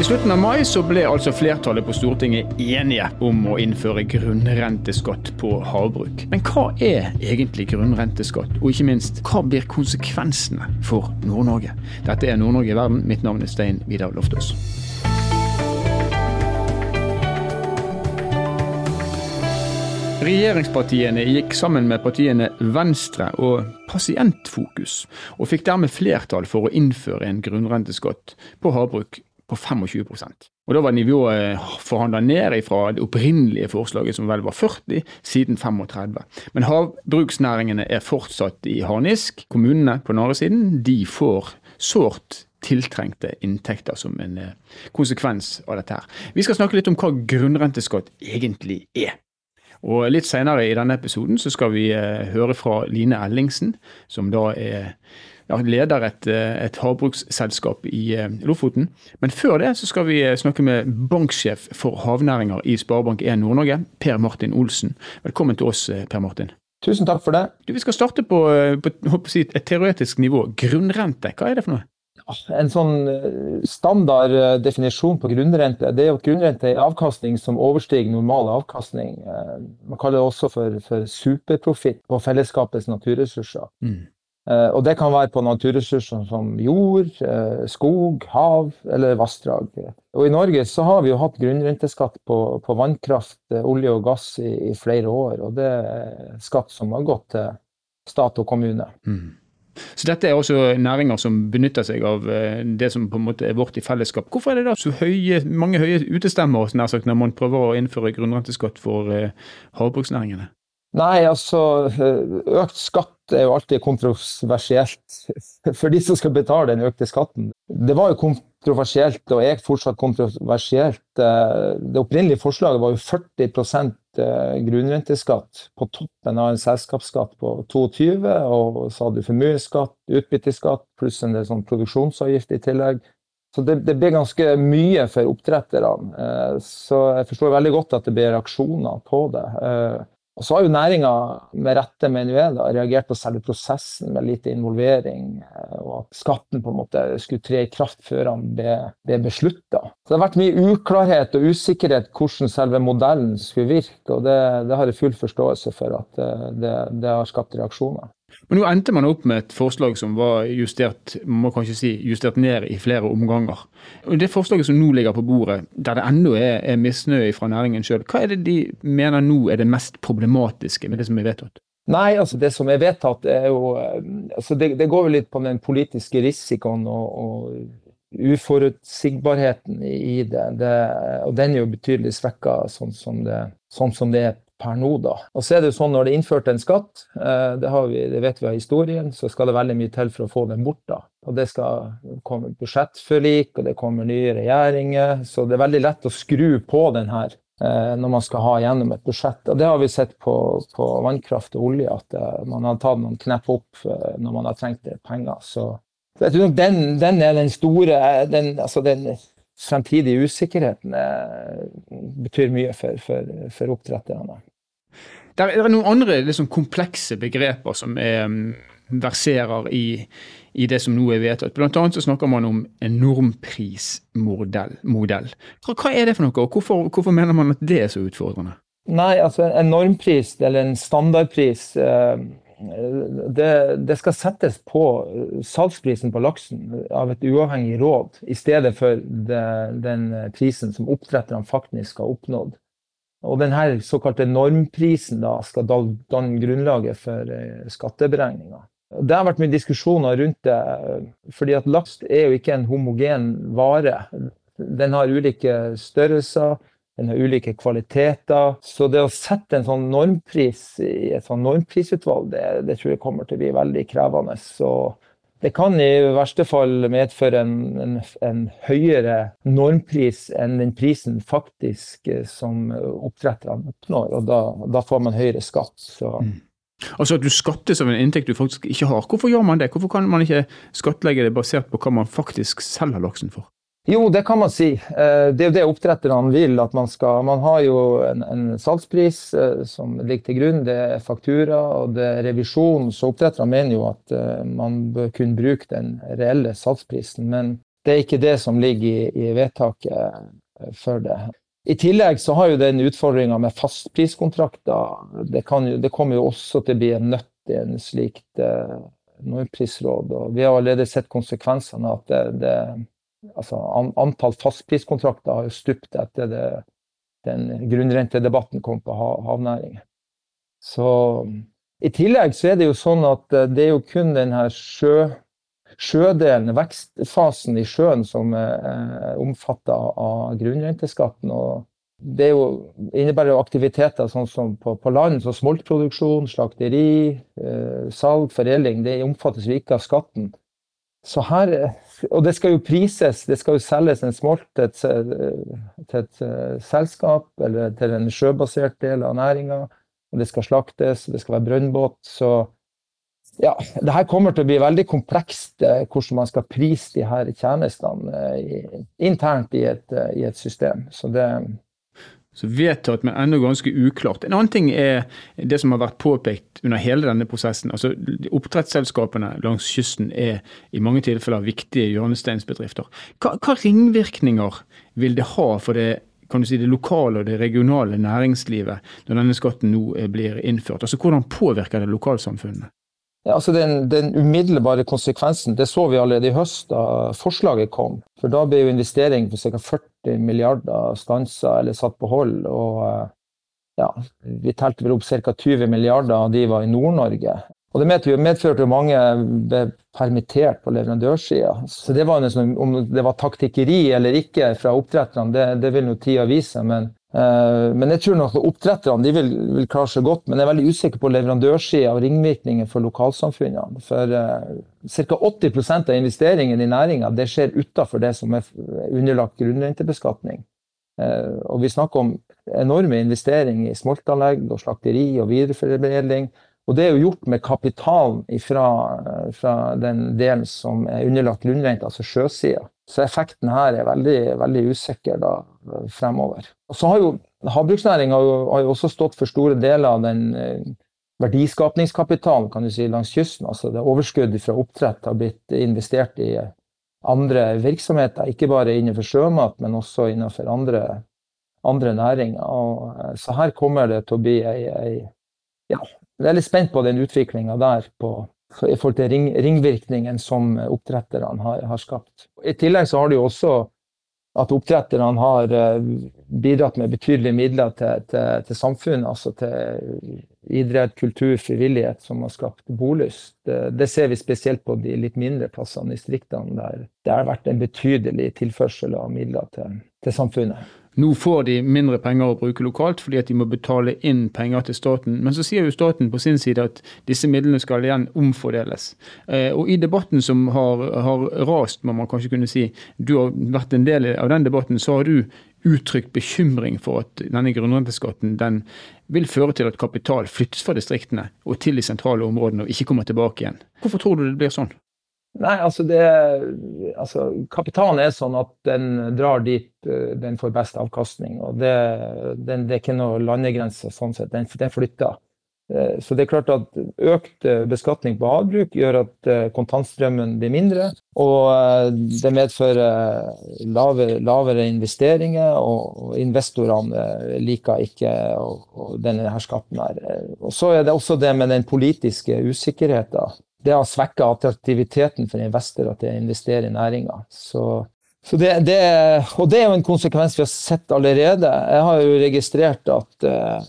I slutten av mai så ble altså flertallet på Stortinget enige om å innføre grunnrenteskatt på havbruk. Men hva er egentlig grunnrenteskatt, og ikke minst, hva blir konsekvensene for Nord-Norge? Dette er Nord-Norge i verden. Mitt navn er Stein Vidar Loftaas. Regjeringspartiene gikk sammen med partiene Venstre og Pasientfokus, og fikk dermed flertall for å innføre en grunnrenteskatt på havbruk på 25% Og Da var nivået forhandla ned fra det opprinnelige forslaget, som vel var 40, siden 35. Men havbruksnæringene er fortsatt i harnisk. Kommunene på den andre siden de får sårt tiltrengte inntekter som en eh, konsekvens av dette. her. Vi skal snakke litt om hva grunnrenteskatt egentlig er. Og Litt senere i denne episoden så skal vi eh, høre fra Line Ellingsen, som da er ja, leder et, eh, et havbruksselskap i eh, Lofoten. Men før det så skal vi snakke med banksjef for havnæringer i Sparebank1 Nord-Norge, Per Martin Olsen. Velkommen til oss, Per Martin. Tusen takk for det. Du, vi skal starte på, på et teoretisk nivå. Grunnrente, hva er det for noe? En sånn eh, standard eh, definisjon på grunnrente det er at grunnrente er avkastning som overstiger normal avkastning. Eh, man kaller det også for, for superprofitt på fellesskapets naturressurser. Mm. Og det kan være på naturressurser som jord, skog, hav eller vassdrag. Og I Norge så har vi jo hatt grunnrenteskatt på, på vannkraft, olje og gass i, i, flere år. Og det er skatt som har gått til stat og kommune. Mm. Så dette er også næringer som benytter seg av eh, det som på en måte er vårt i fellesskap. Hvorfor er det da så høye, mange høye utestemmer nær sagt, når man prøver å innføre grunnrenteskatt for eh, havbruksnæringene? Nei, altså eh, økt skatt er jo alltid kontroversielt for de som skal betale den økte skatten. Det var jo kontroversielt, og er fortsatt kontroversielt. Det opprinnelige forslaget var jo 40 Eh, grunnrenteskatt på toppen av en selskapsskatt på 22, og så hadde du formuesskatt, utbytteskatt pluss en del sånn produksjonsavgift i tillegg. Så det, det ble ganske mye for oppdretterne. Eh, så jeg forstår veldig godt at det ble reaksjoner på det. Og så har jo næringa med rette, mener jeg, da, reagert på selve prosessen med lite involvering, eh, og at skatten på en måte skulle tre i kraft før han ble, ble beslutta. Så det har vært mye uklarhet og usikkerhet hvordan selve modellen skulle virke, og det, det har jeg full forståelse for at eh, det, det har skapt reaksjoner. Men nå endte man opp med et forslag som var justert må kanskje si, justert ned i flere omganger. Det forslaget som nå ligger på bordet, der det ennå er, er misnøye fra næringen sjøl, hva er det de mener nå er det mest problematiske med det som er vedtatt? Nei, altså det som er vedtatt, er jo eh, altså det, det går vel litt på den politiske risikoen og, og uforutsigbarheten i det. det. Og den er jo betydelig svekka sånn som det, sånn som det er per nå. da. Og så er det jo sånn Når det er innført en skatt, eh, det, vi, det, vet vi av historien, så skal det veldig mye til for å få den bort. da. Og Det skal komme budsjettforlik, og det kommer nye regjeringer. Så det er veldig lett å skru på den her eh, når man skal ha gjennom et budsjett. Og Det har vi sett på, på vannkraft og olje, at uh, man har tatt noen knepp opp når man har trengt penger. Så, så jeg tror nok den, den, er den store den, altså den fremtidige usikkerheten betyr mye for, for, for oppdretterne. Det er, noen andre liksom, komplekse begreper som er, verserer i, i, det som nå er vedtatt. Blant annet så snakker man om en normprismodell. Hva, er det for noe, og hvorfor, hvorfor, mener man at det er så utfordrende? Nei, altså En normpris, eller en standardpris, det, det, skal settes på salgsprisen på laksen av et uavhengig råd, i stedet for det, den prisen som oppdretterne faktisk har oppnådd. Og denne såkalte normprisen da, skal danne grunnlaget for eh, skatteberegninga. Det har vært mye diskusjoner rundt det, fordi at laks er jo ikke en homogen vare. Den har ulike størrelser, den har ulike kvaliteter. Så det å sette en sånn normpris i et sånn normprisutvalg, det, det tror jeg kommer til å bli veldig krevende. Så det kan i verste fall medføre en, en, en, høyere normpris enn den prisen faktisk eh, som oppdretterne oppnår, og da, da, får man høyere skatt. Mm. Altså at du skattes av en inntekt du faktisk ikke har. Hvorfor gjør man det? Hvorfor kan man ikke skattlegge det basert på hva man faktisk selger laksen for? Jo, det kan man si. Eh, det er jo det oppdretterne vil. at Man skal. Man har jo en, en salgspris eh, som ligger til grunn. Det er faktura og det er revisjon. Så oppdretterne mener jo at eh, man bør kunne bruke den reelle salgsprisen. Men det er ikke det som ligger i, i vedtaket for det. I tillegg så har jo den utfordringa med fastpriskontrakter det, jo, det, kommer jo også til å bli en nøtt i en slikt nordprisråd. Og vi har allerede sett konsekvensene at det, det, altså, an, antall fastpriskontrakter har jo stupt etter det, den grunnrentedebatten kom på havnæringen. Så i tillegg så er det jo sånn at eh, det er jo kun den her sjø sjødelen, vekstfasen i sjøen, som er omfatta av grunnrenteskatten. og det jo, innebærer jo aktiviteter sånn som på, på land, som smoltproduksjon, slakteri, eh, salg, foredling. Det omfattes jo ikke av skatten. Så her, og det skal jo prises, det skal jo selges en smolt til et, til et uh, selskap eller til en sjøbasert del av næringa. Og det skal slaktes, det skal være brønnbåt. Så ja, det her kommer til å bli veldig komplekst eh, hvordan man skal prise de her tjenestene eh, internt i et, eh, i et system. Så det så vedtatt, men ennå ganske uklart. En annen ting er det som har vært påpekt under hele denne prosessen. altså Oppdrettsselskapene langs kysten er i mange tilfeller viktige hjørnesteinsbedrifter. Hva, hva ringvirkninger vil det ha for det kan du si, det lokale og det regionale næringslivet når denne skatten nå blir innført? Altså Hvordan påvirker det lokalsamfunnene? Ja, altså den, den, umiddelbare konsekvensen det så vi allerede i høst da forslaget kom. For Da ble jo investering for ca. 40 milliarder stansa eller satt på hold. og eh, ja, Vi telte vel opp ca. 20 milliarder av de var i Nord-Norge. Og Det medførte jo mange ble permittert på leverandørsida. Så det var nesten, Om det var taktikkeri eller ikke fra oppdretterne, det, det vil nå tida vise. Men men jeg tror nok oppdretterne vil, vil, klare seg godt. Men jeg er veldig usikker på leverandørsida og ringvirkninger for lokalsamfunnene. For uh, ca. 80% av investeringen i næringa skjer utenfor det som er underlagt grunnrentebeskatning. Uh, og vi snakker om enorme investeringer i smoltanlegg og slakteri og videreforedling. Og det er jo gjort med kapitalen fra, fra den delen som er underlagt grunnrente, altså sjøsida. Så effekten her er veldig, veldig usikker da, fremover. Og så har jo Havbruksnæringa har jo også stått for store deler av den eh, verdiskapningskapitalen kan du si, langs kysten. altså det Overskuddet fra oppdrett har blitt investert i andre virksomheter, ikke bare innenfor sjømat, men også innenfor andre, andre næringer. Og, eh, så her kommer det til å bli ei, ei ja, jeg er litt spent på den utviklinga der på, i forhold til ring, ringvirkningen som oppdretterne har, har, skapt. I tillegg så har det jo også at oppdretterne har eh, bidratt med betydelige midler til, til, til samfunnet, altså til idrett, kultur, frivillighet, som har skapt bolyst. Det, det, ser vi spesielt på de litt mindre plassene i distriktene, der det har vært en betydelig tilførsel av midler til, til samfunnet. Nå får de mindre penger å bruke lokalt fordi at de må betale inn penger til staten. Men så sier jo staten på sin side at disse midlene skal igjen omfordeles. Eh, og i debatten som har, har rast, må man kanskje kunne si, du har vært en del av den debatten, så har du uttrykt bekymring for at denne grunnrenteskatten den vil føre til at kapital flyttes fra distriktene og til de sentrale områdene og ikke kommer tilbake igjen. Hvorfor tror du det blir sånn? Nei, altså, det, altså Kapitalen er sånn at den drar dit eh, den får best avkastning. og Det, den, det er ikke noe landegrense sånn sett. Den, den, flytter. Eh, så det er klart at økt eh, beskatning på havbruk gjør at kontantstrømmen blir mindre. Og det medfører lavere, lavere investeringer, og investorene liker ikke denne her skatten her. Og så er det også det med den politiske usikkerheten det har svekka attraktiviteten for investorer til å investere i næringa. Og det er jo en konsekvens vi har sett allerede. Jeg har jo registrert at uh,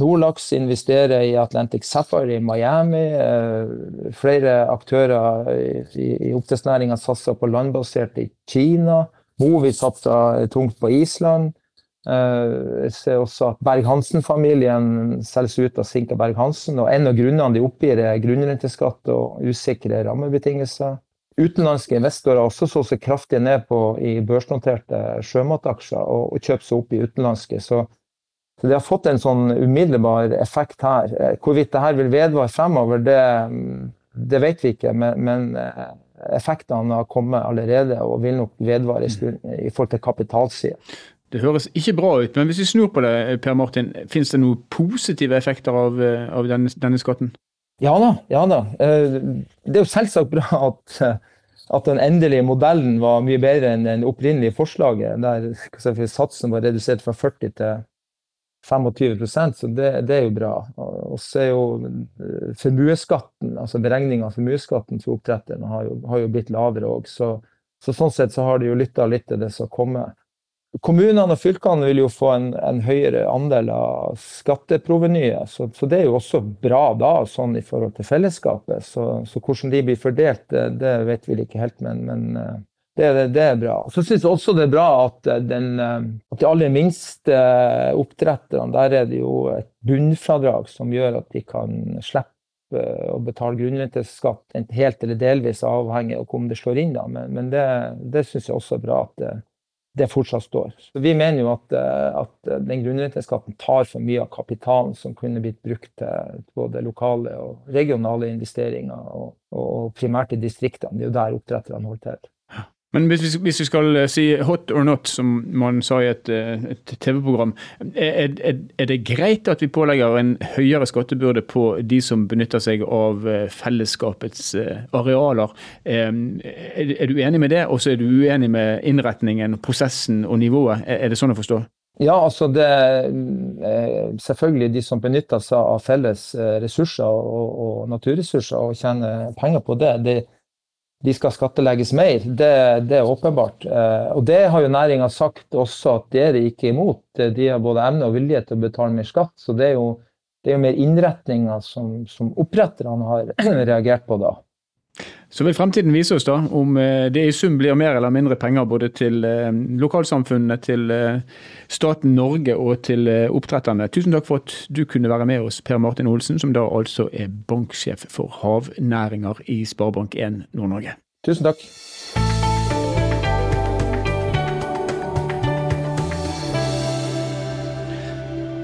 Nordlaks investerer i Atlantic Safari i Miami. Uh, flere aktører i, i oppdrettsnæringa satser på landbasert i Kina. Movi satser tungt på Island. Eh, jeg ser også at Berg-Hansen-familien selges ut av Sinka Berg-Hansen. og En av grunnene de oppgir, er grunnrenteskatt og usikre rammebetingelser. Utenlandske investorer har også så seg kraftig ned på i børsnoterte sjømataksjer og, og kjøpt seg opp i utenlandske. Så, så, det har fått en sånn umiddelbar effekt her. Eh, hvorvidt det her vil vedvare fremover, det, det vet vi ikke. Men, men eh, effektene har kommet allerede og vil nok vedvare i forhold til kapitalsida. Det høres ikke bra ut, men hvis vi snur på det, Per Martin, finnes det noen positive effekter av, eh, av denne, denne, skatten? Ja da, ja da. Eh, det er jo selvsagt bra at, at den endelige modellen var mye bedre enn det opprinnelige forslaget, der satsen var redusert fra 40 til 25% så det, det, er jo bra. Og så er jo eh, formuesskatten, altså beregninga av formuesskatten til oppdretteren, har, har, jo blitt lavere òg. Så, så, sånn sett så har de jo lytta litt til det som kommer. Kommunene og fylkene vil jo få en, en høyere andel av skatteprovenyet, så, så, det er jo også bra da, sånn i forhold til fellesskapet. Så, så hvordan de blir fordelt, det, det vet vi ikke helt, men, men eh, det, det, det, er bra. Så syns jeg også det er bra at, eh, den, eh, at de aller minste oppdretterne, der er det jo et bunnfradrag som gjør at de kan slippe å betale grunnrenteskatt helt eller delvis, avhengig av om det slår inn. Da. Men, men det, det syns jeg også er bra at det, fortsatt står. Så vi mener jo at, eh, at den grunnrenteskatten tar for mye av kapitalen som kunne blitt brukt til både lokale og regionale investeringer, og, og primært i distriktene. Det er jo der oppdretterne holder til. Men hvis vi, hvis vi, skal eh, si hot or not, som man sa i et, eh, et TV-program, er, er, er, det greit at vi pålegger en høyere skattebyrde på de som benytter seg av eh, fellesskapets arealer? Er, er du enig med det, og så er du uenig med innretningen, prosessen og nivået? Er, det sånn å forstå? Ja, altså det Selvfølgelig de som benytter seg av felles ressurser og, og naturressurser og tjener penger på det. det de skal skattelegges mer. Det, det er åpenbart. Eh, og det har jo næringa sagt også at det er de ikke imot. De har både evne og vilje til å betale mer skatt. Så det er jo, det er jo mer innretninga som, som oppretterne har reagert på da. Så vil fremtiden vise oss da om eh, det i sum blir mer eller mindre penger både til eh, lokalsamfunnene, til eh, staten Norge og til oppdretterne. Tusen takk for at du kunne være med oss, Per Martin Olsen, som da altså er banksjef for havnæringer i Sparebank1 Nord-Norge. Tusen takk.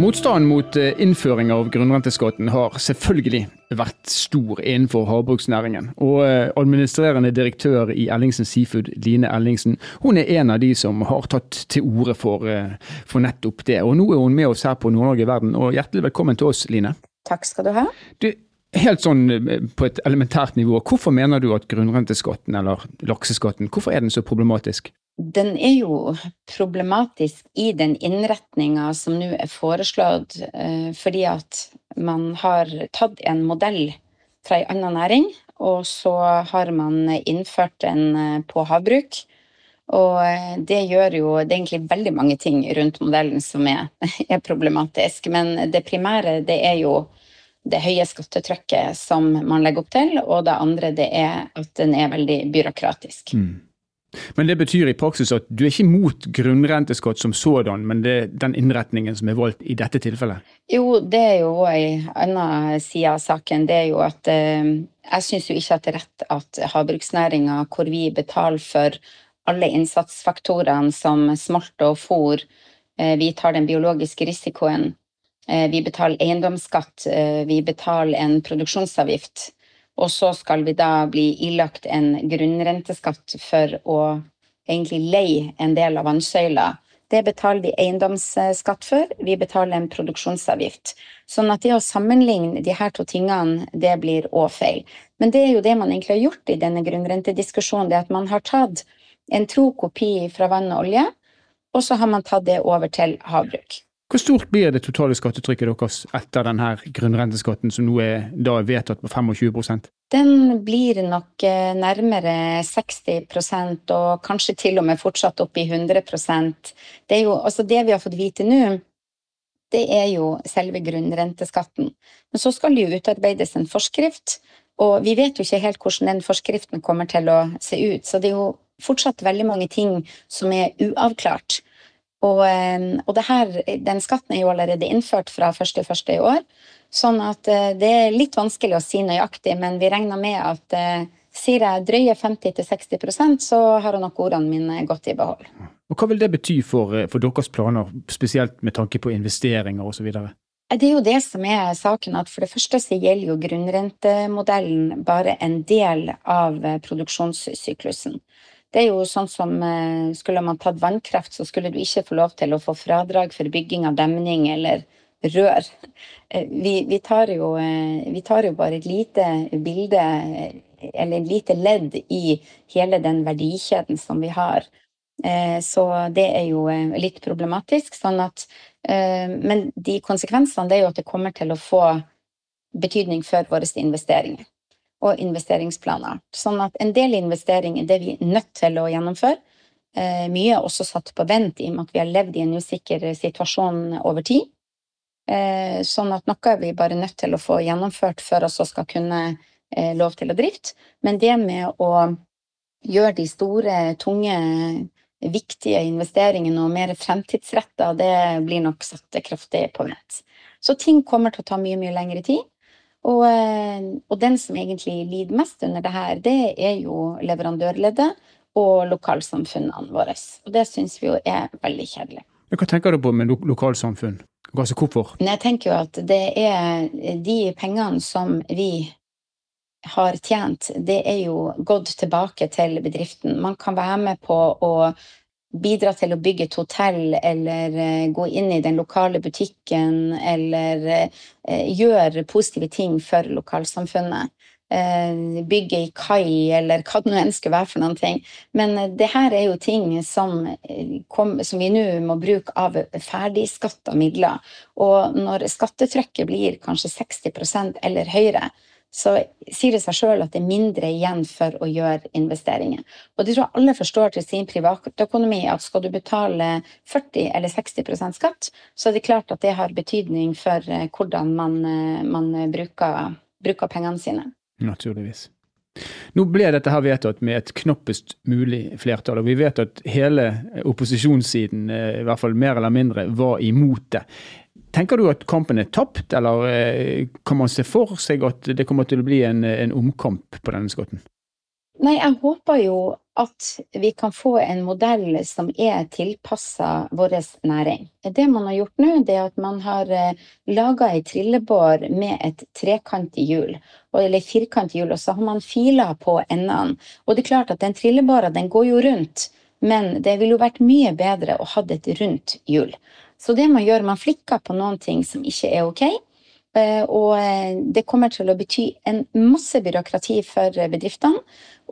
Motstanden mot eh, innføring av grunnrenteskatten har selvfølgelig vært stor innenfor havbruksnæringen. Og eh, administrerende direktør i Ellingsen Seafood, Line Ellingsen, hun er en av de som har tatt til orde for, eh, for nettopp det. Og nå er hun med oss her på Nord-Norge i verden, og hjertelig velkommen til oss, Line. Takk skal du ha. Du, helt sånn på et elementært nivå, hvorfor mener du at grunnrenteskatten, eller lakseskatten, hvorfor er den så problematisk? Den er jo problematisk i den innretninga som nå er foreslått, eh, fordi at man har tatt en modell fra en annen næring, og så har man innført den eh, på havbruk. Og eh, det gjør jo Det er egentlig veldig mange ting rundt modellen som er, er problematisk, men det primære det er jo det høye skattetrykket som man legger opp til, og det andre det er at den er veldig byråkratisk. Mm. Men det betyr i praksis at du er ikke imot grunnrenteskatt som sådan, men det er den innretningen som er valgt i dette tilfellet? Jo, det er jo en annen side av saken. Det er jo at eh, jeg syns jo ikke at det er rett at havbruksnæringa, hvor vi betaler for alle innsatsfaktorene som smolt og fôr, eh, vi tar den biologiske risikoen, eh, vi betaler eiendomsskatt, vi betaler en produksjonsavgift og så skal vi da bli ilagt en grunnrenteskatt for å egentlig leie en del av vannsøyla. Det betaler vi eiendomsskatt for, vi betaler en produksjonsavgift. Sånn at det å sammenligne de her to tingene, det blir òg feil. Men det er jo det man egentlig har gjort i denne grunnrentediskusjonen, det at man har tatt en tro kopi fra vann og olje, og så har man tatt det over til havbruk. Hvor stort blir det totale skattetrykket deres etter denne grunnrenteskatten, som nå er da vedtatt på 25% Den blir nok eh, nærmere 60% og kanskje til og med fortsatt opp i 100% Det jo altså det vi har fått vite nå, det er jo selve grunnrenteskatten. Men så skal det jo utarbeides en forskrift, og vi vet jo ikke helt hvordan den forskriften kommer til å se ut. Så det er jo fortsatt veldig mange ting som er uavklart. Og, og her, den skatten er jo allerede innført fra 1.1. i år. Sånn at eh, det er litt vanskelig å si nøyaktig, men vi regner med at eh, sier jeg drøye 50-60% så har nok ordene mine gått i behold. Og Hva vil det bety for, eh, for deres planer, spesielt med tanke på investeringer osv.? Det er jo det som er saken, at for det første så gjelder jo grunnrentemodellen bare en del av produksjonssyklusen. Det er jo sånn som eh, Skulle man tatt vannkraft, så skulle du ikke få lov til å få fradrag for bygging av demning eller rør. Eh, vi, vi, tar, jo, eh, vi tar jo bare et lite bilde eller lite ledd i hele den verdikjeden som vi har. Så det er jo litt problematisk. Sånn at, men de konsekvensene det er jo at det kommer til å få betydning for våre investeringer og investeringsplaner. Sånn at en del investeringer det er vi nødt til å gjennomføre. Mye er også satt på vent i og med at vi har levd i en usikker situasjon over tid. Sånn at noe er vi bare nødt til å få gjennomført før vi skal kunne lov til å drifte. Men det med å gjøre de store, tunge viktige investeringene og mer fremtidsretta, det blir nok satt kraftig på vent. Så ting kommer til å ta mye, mye lengre tid. Og, eh, og, den som egentlig lider mest under det her, det er jo leverandørleddet og lokalsamfunnene våre. Og det syns vi jo er veldig kjedelig. Hva tenker du på med lo lokalsamfunn? Altså hvorfor? Jeg tenker jo at det er de pengene som vi har tjent, det er jo gått tilbake til bedriften. Man kan være med på å bidra til å bygge et hotell eller eh, gå inn i den lokale butikken eller eh, gjøre positive ting for lokalsamfunnet. Eh, bygge i kai eller hva det nå enn skulle være for noen ting. Men det her er jo ting som, kom, som vi nå må bruke av ferdigskatta midler. Og når skattetrykket blir kanskje 60% eller høyere, så sier det seg sjøl at det er mindre igjen for å gjøre investeringer. Og det tror jeg alle forstår til sin privatøkonomi, at skal du betale 40 eller 60% skatt, så er det klart at det har betydning for eh, hvordan man, eh, man bruker, bruker pengene sine. Naturligvis. Nå ble dette her vedtatt med et knappest mulig flertall, og vi vet at hele opposisjonssiden, eh, i hvert fall mer eller mindre, var imot det. Tenker du at kampen er tapt, eller eh, kan man se for seg at det kommer til å bli en, en omkamp på denne skotten? Nei, jeg håper jo at vi kan få en modell som er tilpassa vår næring. Det man har gjort nå, det er at man har eh, laga ei trillebår med et trekantig hjul, eller firkantig hjul, og så har man fila på endene. Og det er klart at den trillebåra, den går jo rundt, men det ville jo vært mye bedre å ha et rundt hjul. Så det man gjør, man flikker på noen ting som ikke er ok. Eh, og eh, det kommer til å bety en masse byråkrati for bedriftene.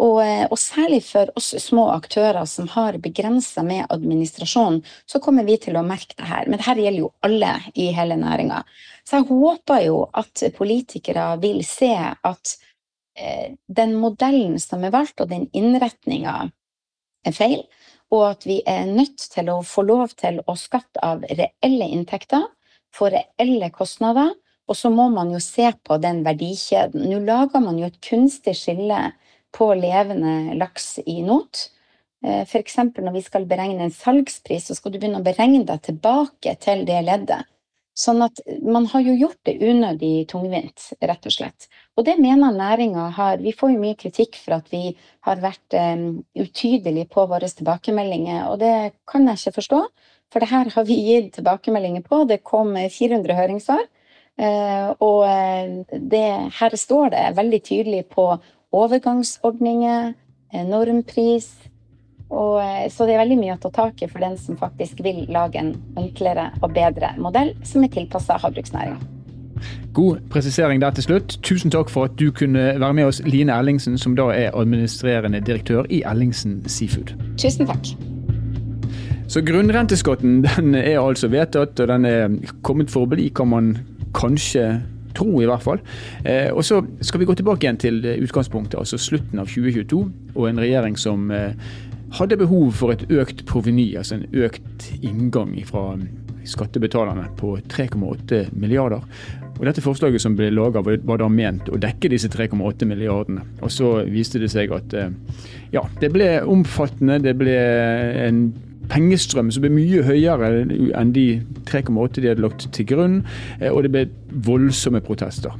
Og, eh, og særlig for oss små aktører som har begrensa med administrasjon, så kommer vi til å merke det her. Men dette gjelder jo alle i hele næringa. Så jeg håper jo at politikere vil se at den modellen som er valgt, og den innretninga, er feil og at vi er nødt til å få lov til å skatte av reelle inntekter, for reelle kostnader, og så må man jo se på den verdikjeden. Nå lager man jo et kunstig skille på levende laks i not. Eh, F.eks. når vi skal beregne en salgspris, så skal du begynne å beregne deg tilbake til det leddet. Sånn at man har jo gjort det unødig tungvint, rett og slett. Og det mener næringa har Vi får jo mye kritikk for at vi har vært um, utydelige på våre tilbakemeldinger, og det kan jeg ikke forstå. For det her har vi gitt tilbakemeldinger på. Det kom 400 høringssvar. Uh, og eh, det, her står det veldig tydelig på overgangsordninger, normpris, og, eh, så det er veldig mye å ta tak i for den som faktisk vil lage en enklere og bedre modell som er tilpassa havbruksnæringa. God presisering der til slutt. Tusen takk for at du kunne være med oss, Line Ellingsen, som da er administrerende direktør i Ellingsen Seafood. Tusen takk. Så grunnrenteskatten den er altså vedtatt, og den er kommet for å bli, kan man kanskje tro i hvert fall. Eh, og så skal vi gå tilbake igjen til utgangspunktet, altså slutten av 2022, og en regjering som eh, hadde behov for et økt proveny, altså en økt inngang fra skattebetalerne på 3,8 milliarder. Og Dette forslaget som ble laget var da ment å dekke disse 3,8 milliardene. Og Så viste det seg at eh, ja, det ble omfattende. Det ble en pengestrøm som ble mye høyere enn de 3,8 de hadde lagt til grunn. Eh, og det ble voldsomme protester.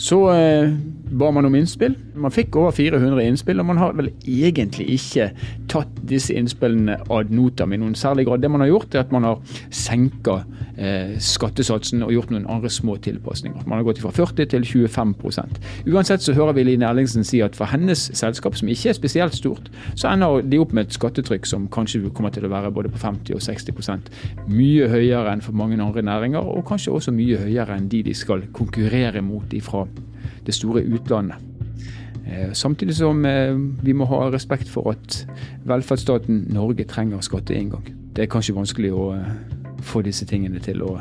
Så eh, ba man om innspill. Man fikk over 400 innspill, og man har vel egentlig ikke tatt disse innspillene ad notam i noen særlig grad. Det man har gjort, er at man har senka eh, skattesatsen og gjort noen andre små tilpasninger. Man har gått fra 40 til 25% Uansett så hører vi Line Erlingsen si at for hennes selskap, som ikke er spesielt stort, så ender de opp med et skattetrykk som kanskje kommer til å være både på 50 og 60% Mye høyere enn for mange andre næringer, og kanskje også mye høyere enn de de skal konkurrere mot ifra det store utlandet. Eh, samtidig som eh, vi må ha respekt for at velferdsstaten Norge trenger skatteinngang. Det er kanskje vanskelig å få disse tingene til å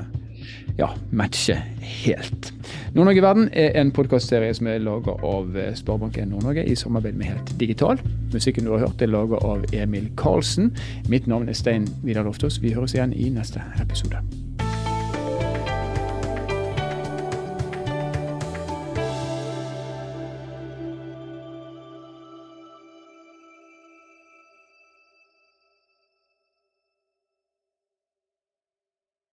ja, matche helt. Nord-Norge Verden er en podkastserie som er laga av Sparebanken Nord-Norge i samarbeid med Helt Digital. Musikken du har hørt er laga av Emil Karlsen. Mitt navn er Stein Vidar Loftaas. Vi høres igjen i neste episode.